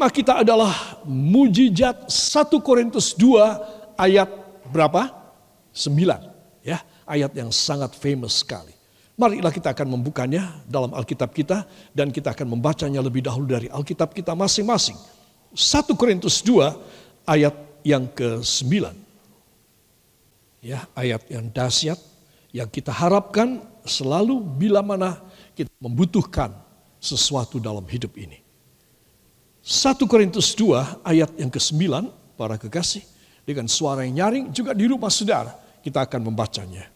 Tema kita adalah mujizat 1 Korintus 2 ayat berapa? 9 ya, ayat yang sangat famous sekali. Marilah kita akan membukanya dalam Alkitab kita dan kita akan membacanya lebih dahulu dari Alkitab kita masing-masing. 1 Korintus 2 ayat yang ke-9. Ya, ayat yang dahsyat yang kita harapkan selalu bila mana kita membutuhkan sesuatu dalam hidup ini. 1 Korintus 2 ayat yang ke-9 para kekasih dengan suara yang nyaring juga di rumah saudara kita akan membacanya.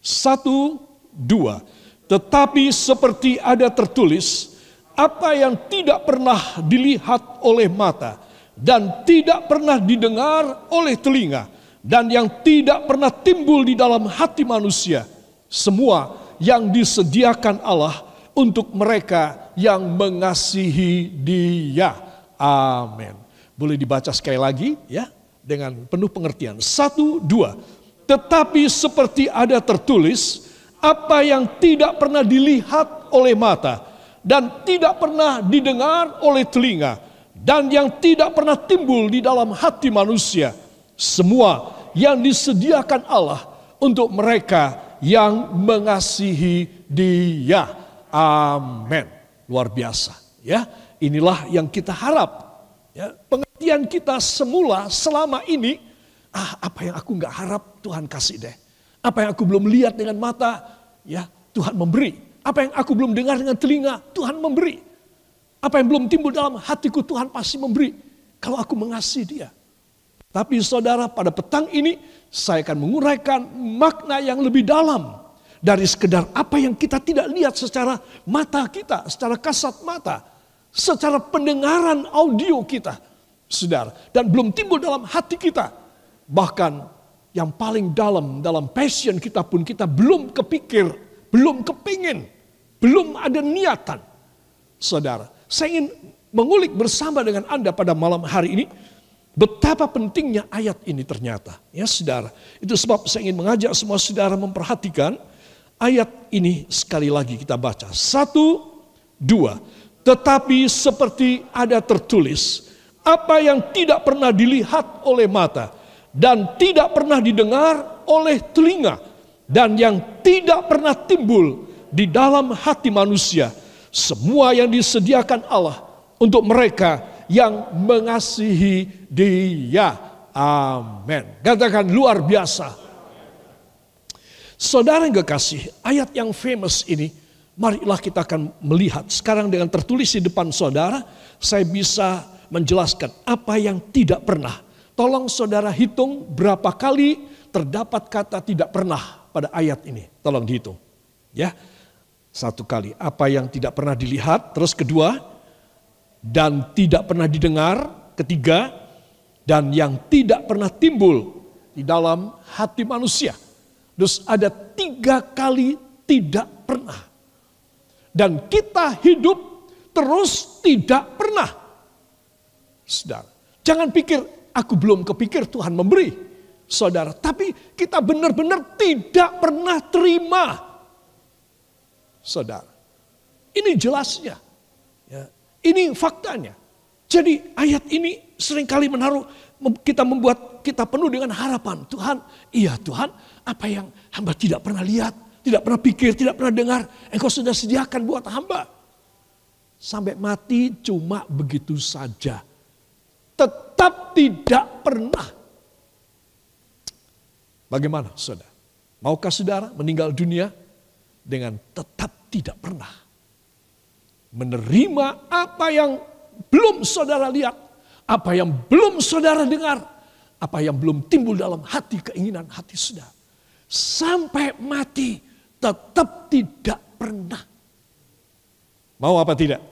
Satu, dua. Tetapi seperti ada tertulis, apa yang tidak pernah dilihat oleh mata dan tidak pernah didengar oleh telinga dan yang tidak pernah timbul di dalam hati manusia, semua yang disediakan Allah untuk mereka yang mengasihi Dia. Amin. Boleh dibaca sekali lagi ya dengan penuh pengertian. Satu, dua. Tetapi seperti ada tertulis, apa yang tidak pernah dilihat oleh mata dan tidak pernah didengar oleh telinga dan yang tidak pernah timbul di dalam hati manusia, semua yang disediakan Allah untuk mereka yang mengasihi Dia. Amin. Luar biasa, ya. Inilah yang kita harap. Ya, pengertian kita semula selama ini, ah apa yang aku nggak harap Tuhan kasih deh. Apa yang aku belum lihat dengan mata, ya Tuhan memberi. Apa yang aku belum dengar dengan telinga, Tuhan memberi. Apa yang belum timbul dalam hatiku, Tuhan pasti memberi. Kalau aku mengasihi dia. Tapi saudara pada petang ini saya akan menguraikan makna yang lebih dalam dari sekedar apa yang kita tidak lihat secara mata kita, secara kasat mata, secara pendengaran audio kita, saudara, dan belum timbul dalam hati kita. Bahkan yang paling dalam dalam passion kita pun kita belum kepikir, belum kepingin, belum ada niatan. Saudara, saya ingin mengulik bersama dengan Anda pada malam hari ini betapa pentingnya ayat ini ternyata. Ya saudara, itu sebab saya ingin mengajak semua saudara memperhatikan ayat ini sekali lagi kita baca. Satu, dua. Tetapi seperti ada tertulis, apa yang tidak pernah dilihat oleh mata dan tidak pernah didengar oleh telinga dan yang tidak pernah timbul di dalam hati manusia, semua yang disediakan Allah untuk mereka yang mengasihi Dia. Amin. Katakan luar biasa. Saudara yang kekasih, ayat yang famous ini, marilah kita akan melihat. Sekarang dengan tertulis di depan saudara, saya bisa menjelaskan apa yang tidak pernah. Tolong saudara hitung berapa kali terdapat kata tidak pernah pada ayat ini. Tolong dihitung. Ya, satu kali. Apa yang tidak pernah dilihat. Terus kedua, dan tidak pernah didengar. Ketiga, dan yang tidak pernah timbul di dalam hati manusia. Terus ada tiga kali tidak pernah. Dan kita hidup terus tidak pernah. Saudara, jangan pikir aku belum kepikir Tuhan memberi. Saudara, tapi kita benar-benar tidak pernah terima. Saudara, ini jelasnya. Ya, ini faktanya. Jadi ayat ini sering kali menaruh kita membuat kita penuh dengan harapan. Tuhan, iya Tuhan, apa yang hamba tidak pernah lihat, tidak pernah pikir, tidak pernah dengar, engkau sudah sediakan buat hamba. Sampai mati cuma begitu saja. Tetap tidak pernah. Bagaimana saudara? Maukah saudara meninggal dunia dengan tetap tidak pernah menerima apa yang belum saudara lihat, apa yang belum saudara dengar, apa yang belum timbul dalam hati keinginan hati saudara sampai mati tetap tidak pernah. Mau apa tidak?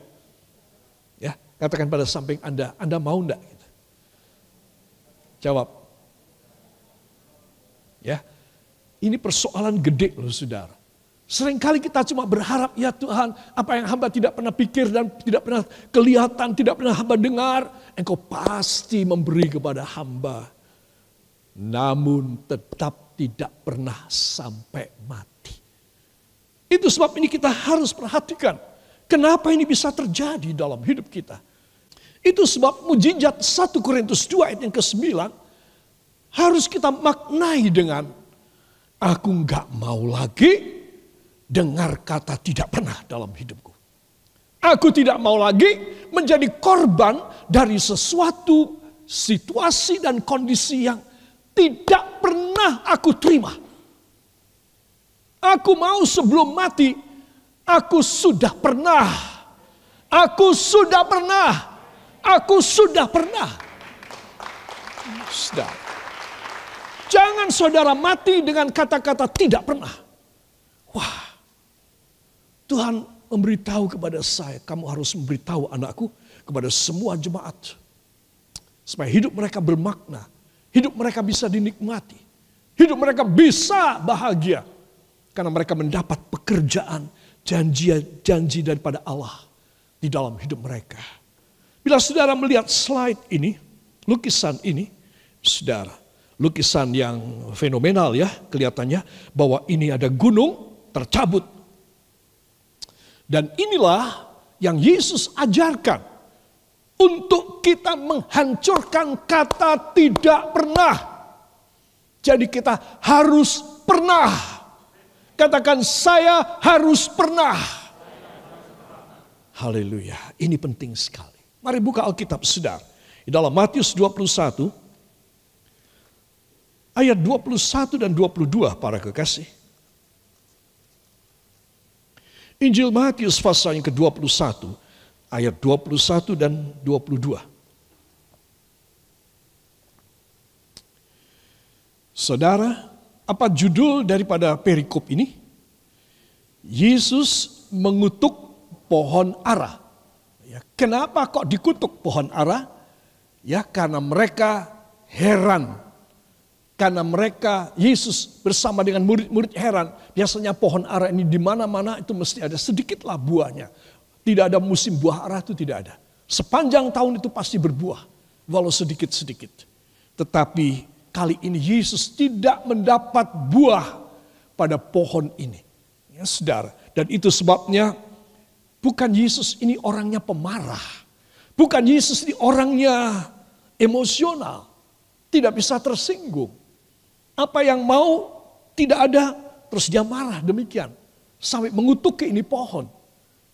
Ya, katakan pada samping Anda, Anda mau enggak? Gitu. Jawab. Ya, ini persoalan gede loh saudara. Seringkali kita cuma berharap, ya Tuhan, apa yang hamba tidak pernah pikir dan tidak pernah kelihatan, tidak pernah hamba dengar, engkau pasti memberi kepada hamba. Namun tetap tidak pernah sampai mati. Itu sebab ini kita harus perhatikan. Kenapa ini bisa terjadi dalam hidup kita. Itu sebab mujizat 1 Korintus 2 ayat yang ke-9 harus kita maknai dengan aku nggak mau lagi dengar kata tidak pernah dalam hidupku. Aku tidak mau lagi menjadi korban dari sesuatu situasi dan kondisi yang tidak pernah aku terima. Aku mau sebelum mati, aku sudah pernah. Aku sudah pernah. Aku sudah pernah. Sudah. Jangan saudara mati dengan kata-kata tidak pernah. Wah, Tuhan memberitahu kepada saya, kamu harus memberitahu anakku kepada semua jemaat. Supaya hidup mereka bermakna, hidup mereka bisa dinikmati, hidup mereka bisa bahagia. Karena mereka mendapat pekerjaan, janji-janji daripada Allah di dalam hidup mereka. Bila saudara melihat slide ini, lukisan ini, saudara, lukisan yang fenomenal ya kelihatannya bahwa ini ada gunung tercabut. Dan inilah yang Yesus ajarkan untuk kita menghancurkan kata tidak pernah. Jadi kita harus pernah Katakan saya harus pernah. Haleluya. Ini penting sekali. Mari buka Alkitab sedar. Di dalam Matius 21 ayat 21 dan 22 para kekasih. Injil Matius pasal yang ke-21 ayat 21 dan 22. Saudara, apa judul daripada perikop ini? Yesus mengutuk pohon ara. Ya, kenapa kok dikutuk pohon ara? Ya karena mereka heran. Karena mereka, Yesus bersama dengan murid-murid heran. Biasanya pohon ara ini di mana-mana itu mesti ada sedikitlah buahnya. Tidak ada musim buah ara itu tidak ada. Sepanjang tahun itu pasti berbuah. Walau sedikit-sedikit. Tetapi kali ini Yesus tidak mendapat buah pada pohon ini. Ya, saudara. Dan itu sebabnya bukan Yesus ini orangnya pemarah. Bukan Yesus ini orangnya emosional. Tidak bisa tersinggung. Apa yang mau tidak ada terus dia marah demikian. Sampai mengutuk ke ini pohon.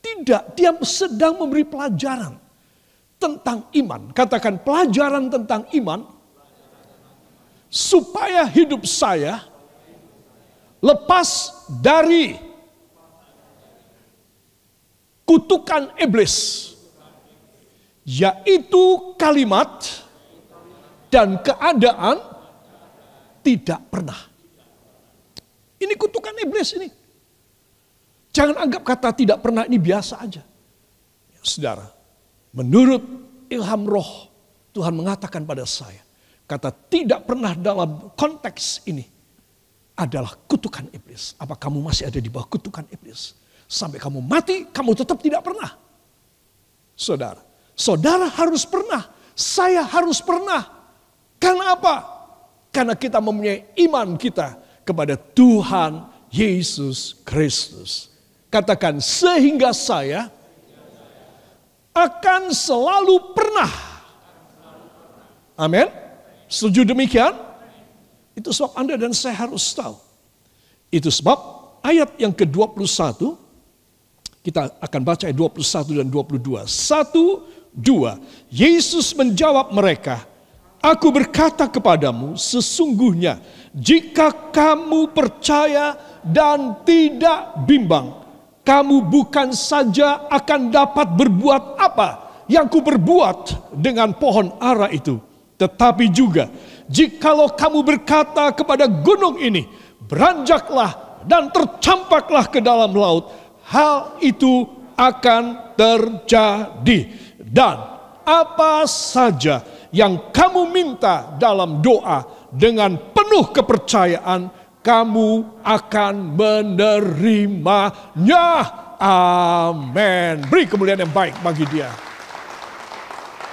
Tidak, dia sedang memberi pelajaran tentang iman. Katakan pelajaran tentang iman supaya hidup saya lepas dari kutukan iblis, yaitu kalimat dan keadaan tidak pernah. Ini kutukan iblis ini. Jangan anggap kata tidak pernah ini biasa aja. Ya, saudara, menurut ilham roh Tuhan mengatakan pada saya, Kata tidak pernah dalam konteks ini adalah kutukan iblis. Apa kamu masih ada di bawah kutukan iblis? Sampai kamu mati, kamu tetap tidak pernah. Saudara, saudara harus pernah. Saya harus pernah. Karena apa? Karena kita mempunyai iman kita kepada Tuhan Yesus Kristus. Katakan, sehingga saya akan selalu pernah. Amin. Setuju demikian? Itu sebab Anda dan saya harus tahu. Itu sebab ayat yang ke-21, kita akan baca ayat 21 dan 22. Satu, dua. Yesus menjawab mereka, Aku berkata kepadamu, sesungguhnya jika kamu percaya dan tidak bimbang, kamu bukan saja akan dapat berbuat apa yang ku berbuat dengan pohon ara itu tetapi juga, jikalau kamu berkata kepada gunung ini, beranjaklah dan tercampaklah ke dalam laut, hal itu akan terjadi. Dan apa saja yang kamu minta dalam doa dengan penuh kepercayaan, kamu akan menerimanya. Amin. Beri kemuliaan yang baik bagi dia.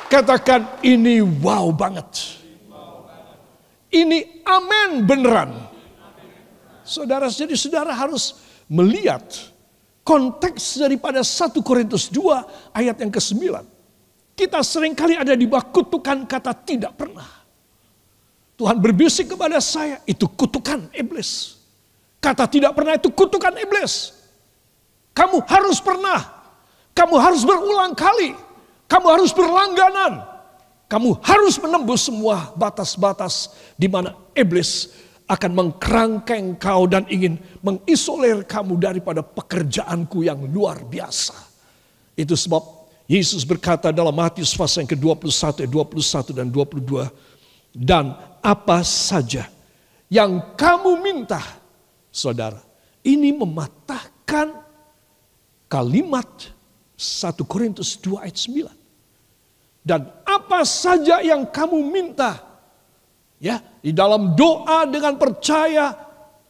Katakan ini wow banget. Ini amin beneran. Saudara, jadi saudara harus melihat konteks daripada 1 Korintus 2 ayat yang ke-9. Kita sering kali ada di bawah kutukan kata tidak pernah. Tuhan berbisik kepada saya, itu kutukan iblis. Kata tidak pernah itu kutukan iblis. Kamu harus pernah. Kamu harus berulang kali. Kamu harus berlangganan. Kamu harus menembus semua batas-batas di mana iblis akan mengkerangkeng kau dan ingin mengisolir kamu daripada pekerjaanku yang luar biasa. Itu sebab Yesus berkata dalam Matius pasal yang ke-21, 21 dan 22. Dan apa saja yang kamu minta, saudara, ini mematahkan kalimat 1 Korintus 2 ayat 9. Dan apa saja yang kamu minta, Ya, di dalam doa dengan percaya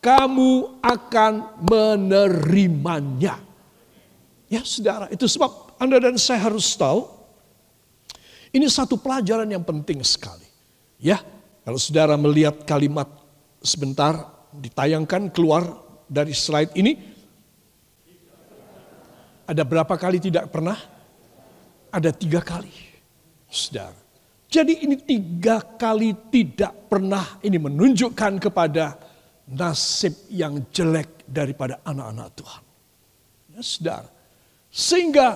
kamu akan menerimanya. Ya, Saudara, itu sebab Anda dan saya harus tahu ini satu pelajaran yang penting sekali. Ya, kalau Saudara melihat kalimat sebentar ditayangkan keluar dari slide ini ada berapa kali tidak pernah? Ada tiga kali. Saudara. Jadi ini tiga kali tidak pernah ini menunjukkan kepada nasib yang jelek daripada anak-anak Tuhan. Ya, saudara. Sehingga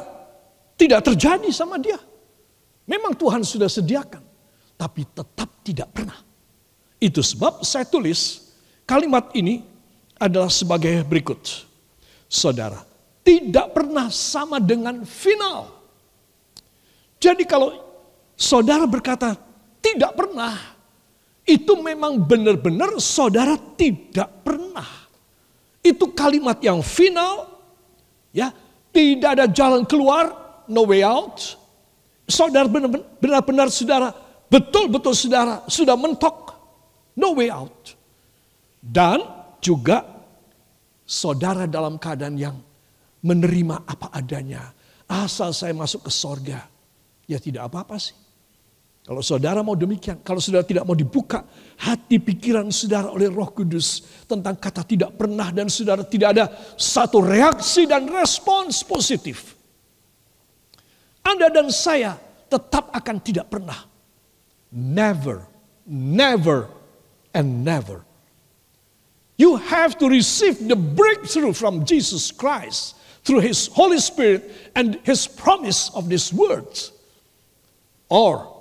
tidak terjadi sama dia. Memang Tuhan sudah sediakan. Tapi tetap tidak pernah. Itu sebab saya tulis kalimat ini adalah sebagai berikut. Saudara, tidak pernah sama dengan final. Jadi kalau saudara berkata tidak pernah, itu memang benar-benar saudara tidak pernah. Itu kalimat yang final, ya, tidak ada jalan keluar, no way out. Saudara benar-benar saudara, betul-betul saudara sudah mentok, no way out. Dan juga saudara dalam keadaan yang menerima apa adanya. Asal saya masuk ke sorga, ya tidak apa-apa sih. Kalau saudara mau demikian, kalau saudara tidak mau dibuka hati pikiran saudara oleh Roh Kudus tentang kata tidak pernah dan saudara tidak ada satu reaksi dan respons positif. Anda dan saya tetap akan tidak pernah. Never, never, and never. You have to receive the breakthrough from Jesus Christ through His Holy Spirit and His promise of these words. Or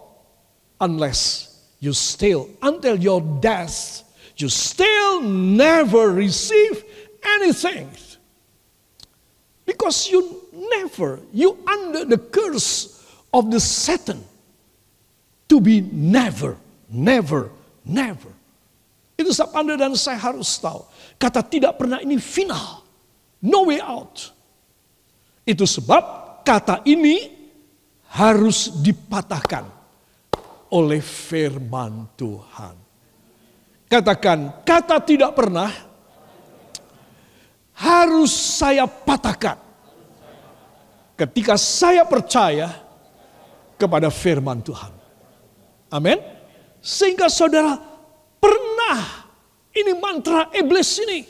unless you still, until your death, you still never receive anything. Because you never, you under the curse of the Satan to be never, never, never. Itu sebab Anda dan saya harus tahu. Kata tidak pernah ini final. No way out. Itu sebab kata ini harus dipatahkan oleh firman Tuhan. Katakan, kata tidak pernah harus saya patahkan. Ketika saya percaya kepada firman Tuhan. Amin. Sehingga saudara pernah ini mantra iblis ini.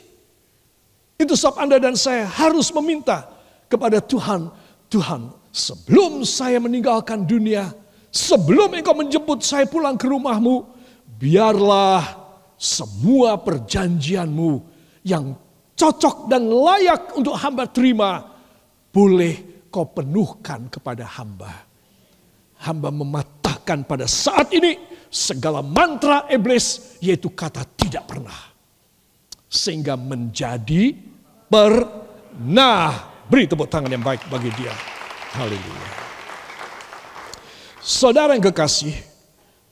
Itu sebab Anda dan saya harus meminta kepada Tuhan. Tuhan, sebelum saya meninggalkan dunia, sebelum engkau menjemput saya pulang ke rumahmu, biarlah semua perjanjianmu yang cocok dan layak untuk hamba terima, boleh kau penuhkan kepada hamba. Hamba mematahkan pada saat ini segala mantra iblis, yaitu kata tidak pernah. Sehingga menjadi pernah. Beri tepuk tangan yang baik bagi dia. Haleluya. Saudara yang kekasih,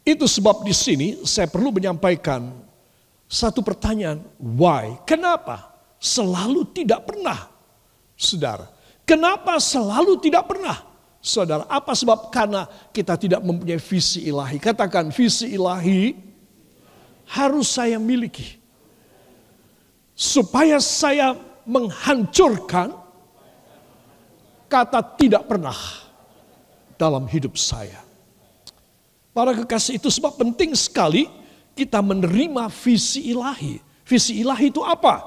itu sebab di sini saya perlu menyampaikan satu pertanyaan, why? Kenapa? Selalu tidak pernah. Saudara, kenapa selalu tidak pernah? Saudara, apa sebab? Karena kita tidak mempunyai visi ilahi. Katakan visi ilahi harus saya miliki. Supaya saya menghancurkan kata tidak pernah dalam hidup saya. Para kekasih itu sebab penting sekali kita menerima visi ilahi. Visi ilahi itu apa?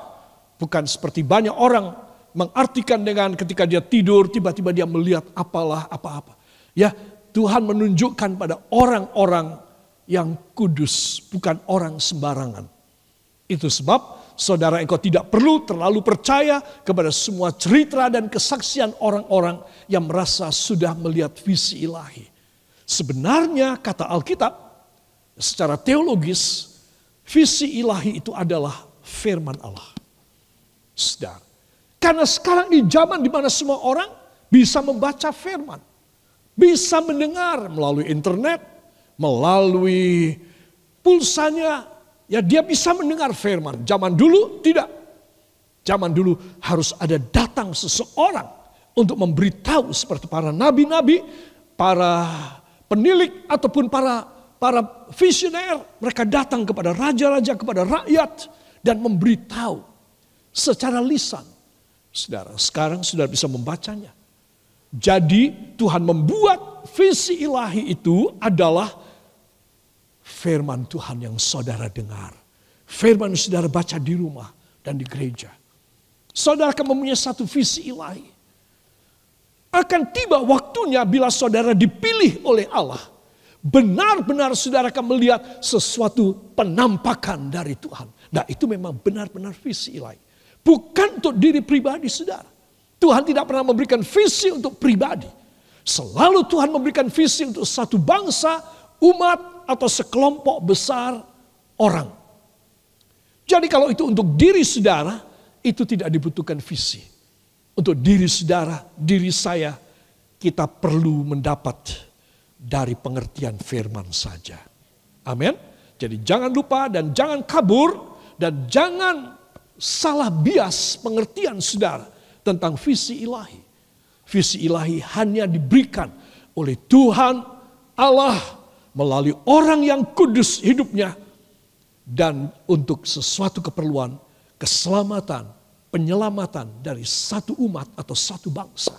Bukan seperti banyak orang mengartikan dengan ketika dia tidur tiba-tiba dia melihat apalah apa-apa. Ya, Tuhan menunjukkan pada orang-orang yang kudus, bukan orang sembarangan. Itu sebab saudara engkau tidak perlu terlalu percaya kepada semua cerita dan kesaksian orang-orang yang merasa sudah melihat visi ilahi. Sebenarnya kata Alkitab, secara teologis, visi ilahi itu adalah firman Allah. Sedar. Karena sekarang di zaman di mana semua orang bisa membaca firman bisa mendengar melalui internet, melalui pulsanya, ya dia bisa mendengar firman. Zaman dulu tidak. Zaman dulu harus ada datang seseorang untuk memberitahu seperti para nabi-nabi, para penilik ataupun para para visioner. Mereka datang kepada raja-raja, kepada rakyat dan memberitahu secara lisan. Saudara, sekarang sudah bisa membacanya. Jadi Tuhan membuat visi ilahi itu adalah firman Tuhan yang saudara dengar. Firman yang saudara baca di rumah dan di gereja. Saudara akan mempunyai satu visi ilahi. Akan tiba waktunya bila saudara dipilih oleh Allah. Benar-benar saudara akan melihat sesuatu penampakan dari Tuhan. Nah itu memang benar-benar visi ilahi. Bukan untuk diri pribadi saudara. Tuhan tidak pernah memberikan visi untuk pribadi. Selalu Tuhan memberikan visi untuk satu bangsa, umat, atau sekelompok besar orang. Jadi kalau itu untuk diri saudara, itu tidak dibutuhkan visi. Untuk diri saudara, diri saya, kita perlu mendapat dari pengertian firman saja. Amin. Jadi jangan lupa dan jangan kabur dan jangan salah bias pengertian saudara tentang visi ilahi. Visi ilahi hanya diberikan oleh Tuhan Allah melalui orang yang kudus hidupnya dan untuk sesuatu keperluan keselamatan, penyelamatan dari satu umat atau satu bangsa.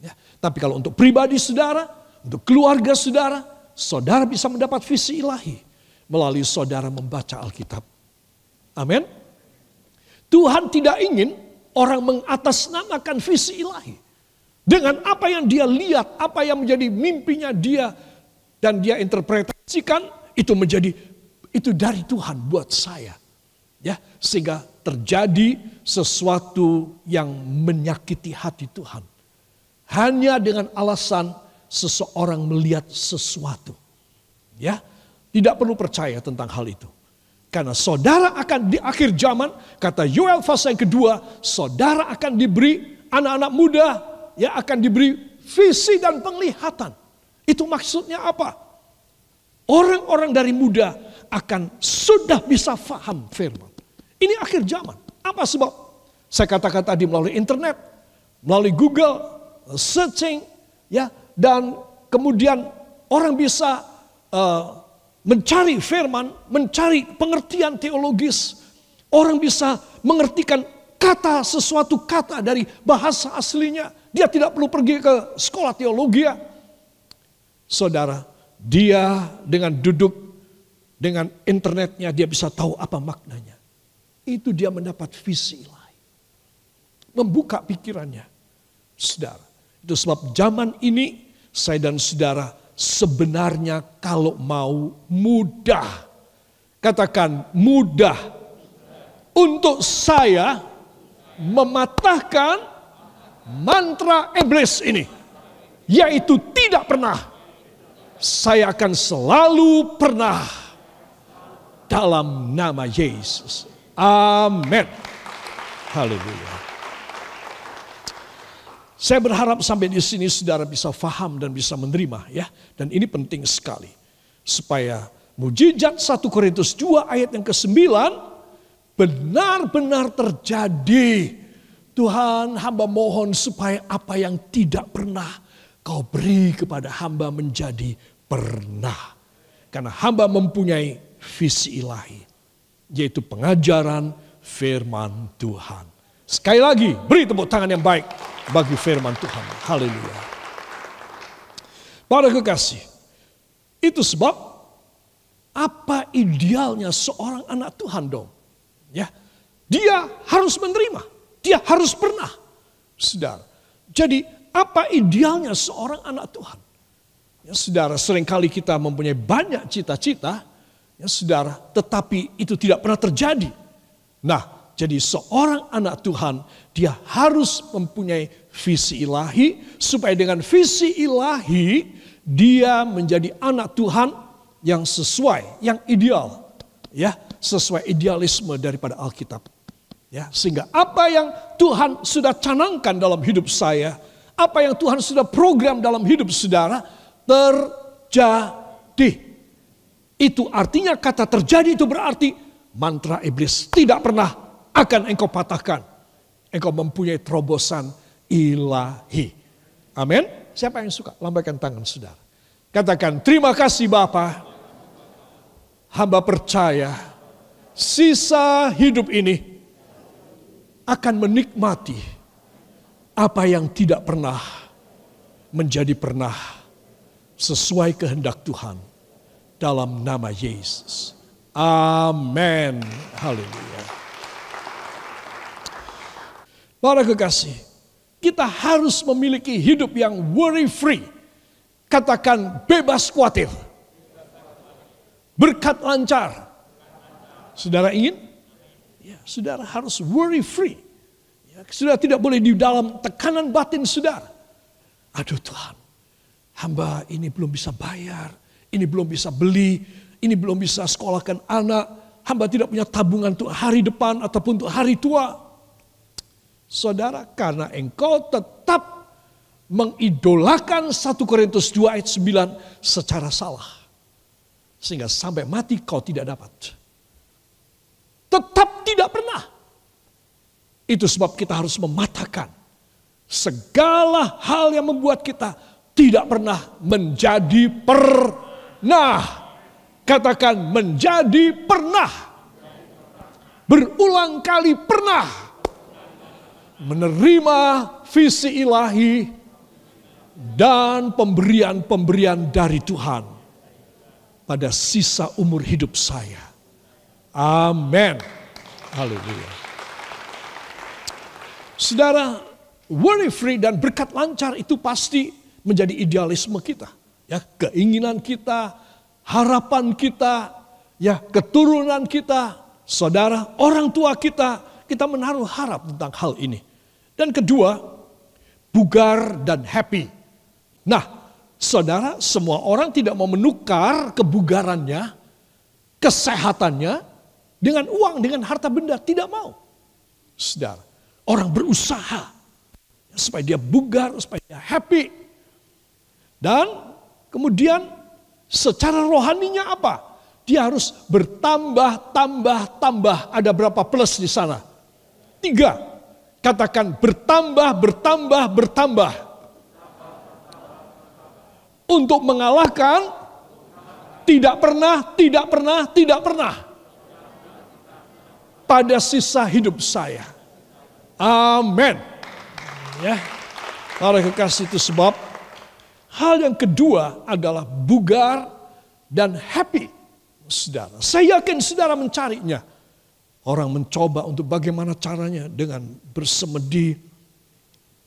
Ya, tapi kalau untuk pribadi saudara, untuk keluarga saudara, saudara bisa mendapat visi ilahi melalui saudara membaca Alkitab. Amin. Tuhan tidak ingin orang mengatasnamakan visi ilahi. Dengan apa yang dia lihat, apa yang menjadi mimpinya dia dan dia interpretasikan itu menjadi itu dari Tuhan buat saya. Ya, sehingga terjadi sesuatu yang menyakiti hati Tuhan. Hanya dengan alasan seseorang melihat sesuatu. Ya, tidak perlu percaya tentang hal itu. Karena saudara akan di akhir zaman, kata Yoel fase yang kedua, saudara akan diberi anak-anak muda yang akan diberi visi dan penglihatan. Itu maksudnya apa? Orang-orang dari muda akan sudah bisa faham firman. Ini akhir zaman. Apa sebab? Saya katakan tadi melalui internet, melalui Google, searching, ya, dan kemudian orang bisa uh, mencari firman, mencari pengertian teologis. Orang bisa mengertikan kata sesuatu kata dari bahasa aslinya. Dia tidak perlu pergi ke sekolah teologi. Saudara, dia dengan duduk dengan internetnya dia bisa tahu apa maknanya. Itu dia mendapat visi lain. Membuka pikirannya. Saudara, itu sebab zaman ini saya dan saudara sebenarnya kalau mau mudah. Katakan mudah untuk saya mematahkan mantra iblis ini. Yaitu tidak pernah. Saya akan selalu pernah dalam nama Yesus. Amin. Haleluya. Saya berharap sampai di sini saudara bisa faham dan bisa menerima ya. Dan ini penting sekali. Supaya mujizat 1 Korintus 2 ayat yang ke-9 benar-benar terjadi. Tuhan hamba mohon supaya apa yang tidak pernah kau beri kepada hamba menjadi pernah. Karena hamba mempunyai visi ilahi. Yaitu pengajaran firman Tuhan. Sekali lagi beri tepuk tangan yang baik bagi firman Tuhan. Haleluya. Para kekasih, itu sebab apa idealnya seorang anak Tuhan dong? Ya, dia harus menerima, dia harus pernah. Saudara, jadi apa idealnya seorang anak Tuhan? Ya, saudara, sering kali kita mempunyai banyak cita-cita, ya saudara, tetapi itu tidak pernah terjadi. Nah, jadi seorang anak Tuhan, dia harus mempunyai visi ilahi, supaya dengan visi ilahi, dia menjadi anak Tuhan yang sesuai, yang ideal. Ya, sesuai idealisme daripada Alkitab. Ya, sehingga apa yang Tuhan sudah canangkan dalam hidup saya, apa yang Tuhan sudah program dalam hidup saudara, terjadi. Itu artinya kata terjadi itu berarti mantra iblis tidak pernah akan engkau patahkan. Engkau mempunyai terobosan ilahi. Amin. Siapa yang suka? Lambaikan tangan saudara. Katakan terima kasih Bapa. Hamba percaya sisa hidup ini akan menikmati apa yang tidak pernah menjadi pernah sesuai kehendak Tuhan dalam nama Yesus. Amin. Haleluya. Para kekasih, kita harus memiliki hidup yang worry free. Katakan bebas khawatir. Berkat lancar. Saudara ingin? Ya, saudara harus worry free. Saudara tidak boleh di dalam tekanan batin saudara. Aduh Tuhan, hamba ini belum bisa bayar, ini belum bisa beli, ini belum bisa sekolahkan anak, hamba tidak punya tabungan untuk hari depan ataupun untuk hari tua. Saudara, karena engkau tetap mengidolakan 1 Korintus 2 ayat 9 secara salah. Sehingga sampai mati kau tidak dapat. Tetap tidak pernah. Itu sebab kita harus mematahkan segala hal yang membuat kita tidak pernah menjadi pernah. Katakan menjadi pernah. Berulang kali pernah menerima visi ilahi dan pemberian-pemberian dari Tuhan pada sisa umur hidup saya. Amin. Haleluya. Saudara, worry free dan berkat lancar itu pasti menjadi idealisme kita, ya, keinginan kita, harapan kita, ya, keturunan kita, saudara, orang tua kita, kita menaruh harap tentang hal ini. Dan kedua, bugar dan happy. Nah, saudara, semua orang tidak mau menukar kebugarannya, kesehatannya dengan uang, dengan harta benda, tidak mau. Saudara, orang berusaha supaya dia bugar, supaya dia happy, dan kemudian secara rohaninya apa? Dia harus bertambah, tambah, tambah. Ada berapa plus di sana? Tiga. Katakan bertambah, bertambah, bertambah. Untuk mengalahkan tidak pernah, tidak pernah, tidak pernah. Pada sisa hidup saya. Amin. Ya. Para kekasih itu sebab Hal yang kedua adalah bugar dan happy. Saudara, saya yakin saudara mencarinya. Orang mencoba untuk bagaimana caranya dengan bersemedi,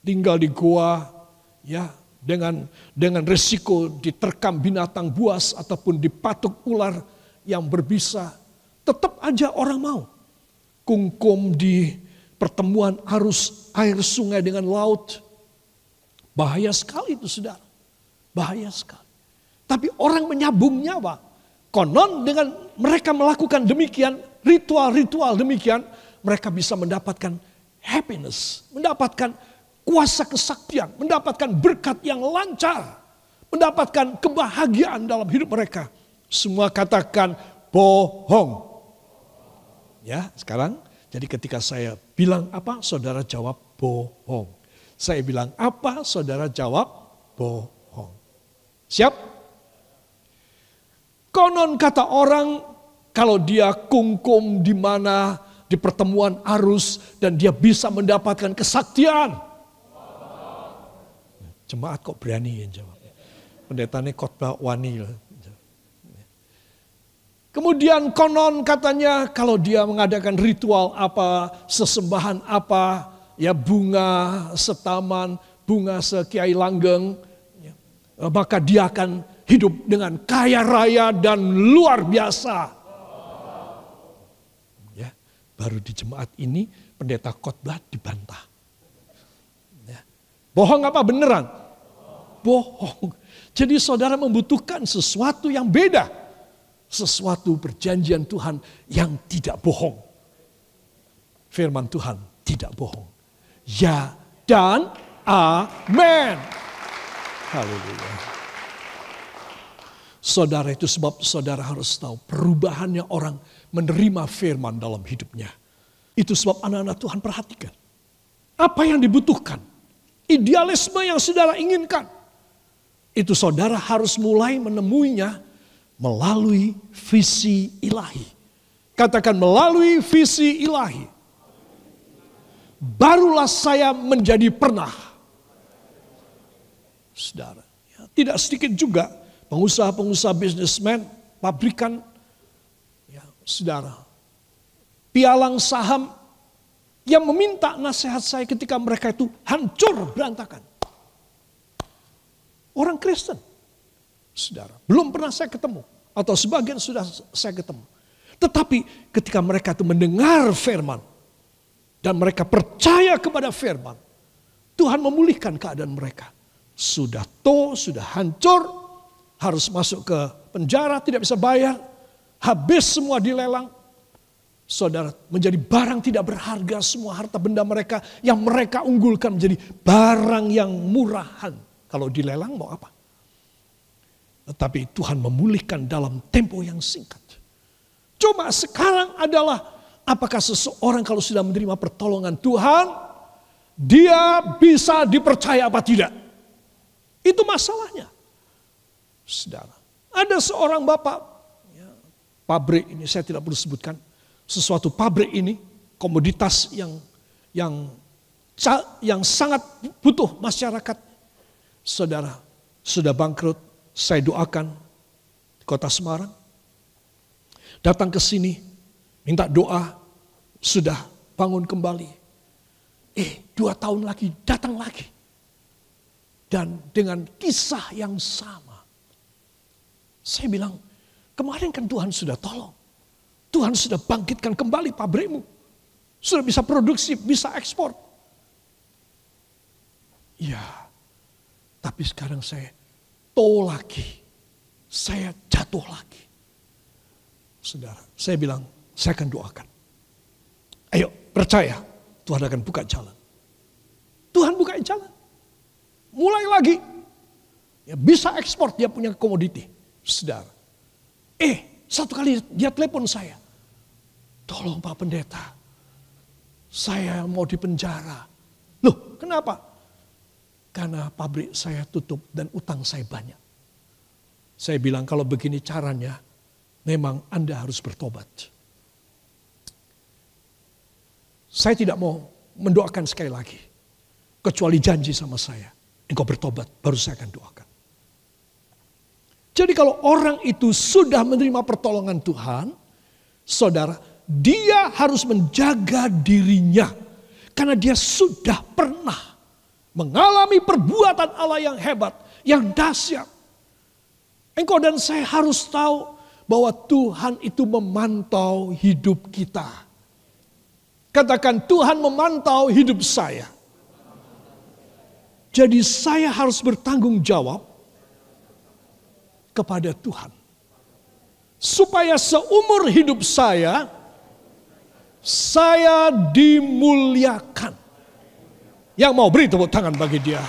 tinggal di gua, ya dengan dengan resiko diterkam binatang buas ataupun dipatuk ular yang berbisa, tetap aja orang mau. Kungkum di pertemuan arus air sungai dengan laut, bahaya sekali itu saudara. Bahaya sekali. Tapi orang menyambung nyawa. Konon dengan mereka melakukan demikian, ritual-ritual demikian, mereka bisa mendapatkan happiness, mendapatkan kuasa kesaktian, mendapatkan berkat yang lancar, mendapatkan kebahagiaan dalam hidup mereka. Semua katakan bohong. Ya, sekarang jadi ketika saya bilang apa, saudara jawab bohong. Saya bilang apa, saudara jawab bohong. Siap? Konon kata orang kalau dia kungkum di mana di pertemuan arus dan dia bisa mendapatkan kesaktian. Jemaat kok berani yang jawab. Pendetanya khotbah wani. Kemudian konon katanya kalau dia mengadakan ritual apa, sesembahan apa, ya bunga setaman, bunga sekiai langgeng, eh, maka dia akan hidup dengan kaya raya dan luar biasa. Ya, baru di jemaat ini pendeta khotbah dibantah. Ya. Bohong apa beneran? Bohong. Jadi saudara membutuhkan sesuatu yang beda. Sesuatu perjanjian Tuhan yang tidak bohong. Firman Tuhan tidak bohong. Ya dan amin. Haleluya. Saudara itu sebab saudara harus tahu perubahannya orang menerima firman dalam hidupnya. Itu sebab anak-anak Tuhan perhatikan. Apa yang dibutuhkan. Idealisme yang saudara inginkan. Itu saudara harus mulai menemuinya melalui visi ilahi. Katakan melalui visi ilahi. Barulah saya menjadi pernah. Saudara, ya, tidak sedikit juga pengusaha-pengusaha bisnismen, pabrikan, ya, saudara, pialang saham yang meminta nasihat saya ketika mereka itu hancur berantakan. Orang Kristen, saudara, belum pernah saya ketemu atau sebagian sudah saya ketemu. Tetapi ketika mereka itu mendengar firman dan mereka percaya kepada firman, Tuhan memulihkan keadaan mereka. Sudah to, sudah hancur, harus masuk ke penjara, tidak bisa bayar, habis semua dilelang. Saudara, menjadi barang tidak berharga semua harta benda mereka yang mereka unggulkan menjadi barang yang murahan. Kalau dilelang mau apa? Tetapi Tuhan memulihkan dalam tempo yang singkat. Cuma sekarang adalah apakah seseorang kalau sudah menerima pertolongan Tuhan, dia bisa dipercaya apa tidak? Itu masalahnya. Saudara, ada seorang bapak, ya, pabrik ini saya tidak perlu sebutkan, sesuatu pabrik ini komoditas yang yang yang sangat butuh masyarakat. Saudara, sudah bangkrut, saya doakan di kota Semarang. Datang ke sini, minta doa, sudah bangun kembali. Eh, dua tahun lagi, datang lagi. Dan dengan kisah yang sama. Saya bilang, kemarin kan Tuhan sudah tolong. Tuhan sudah bangkitkan kembali pabrikmu. Sudah bisa produksi, bisa ekspor. Ya, tapi sekarang saya to lagi. Saya jatuh lagi. Saudara, saya bilang, saya akan doakan. Ayo, percaya. Tuhan akan buka jalan. Tuhan buka jalan. Mulai lagi. Ya, bisa ekspor, dia punya komoditi. Saudara. Eh, satu kali dia telepon saya. Tolong Pak Pendeta. Saya mau dipenjara. Loh, kenapa? Karena pabrik saya tutup dan utang saya banyak. Saya bilang kalau begini caranya, memang Anda harus bertobat. Saya tidak mau mendoakan sekali lagi. Kecuali janji sama saya. Engkau bertobat, baru saya akan doakan. Jadi kalau orang itu sudah menerima pertolongan Tuhan, saudara, dia harus menjaga dirinya. Karena dia sudah pernah mengalami perbuatan Allah yang hebat, yang dahsyat. Engkau dan saya harus tahu bahwa Tuhan itu memantau hidup kita. Katakan Tuhan memantau hidup saya. Jadi saya harus bertanggung jawab kepada Tuhan. Supaya seumur hidup saya, saya dimuliakan. Yang mau beri tepuk tangan bagi dia.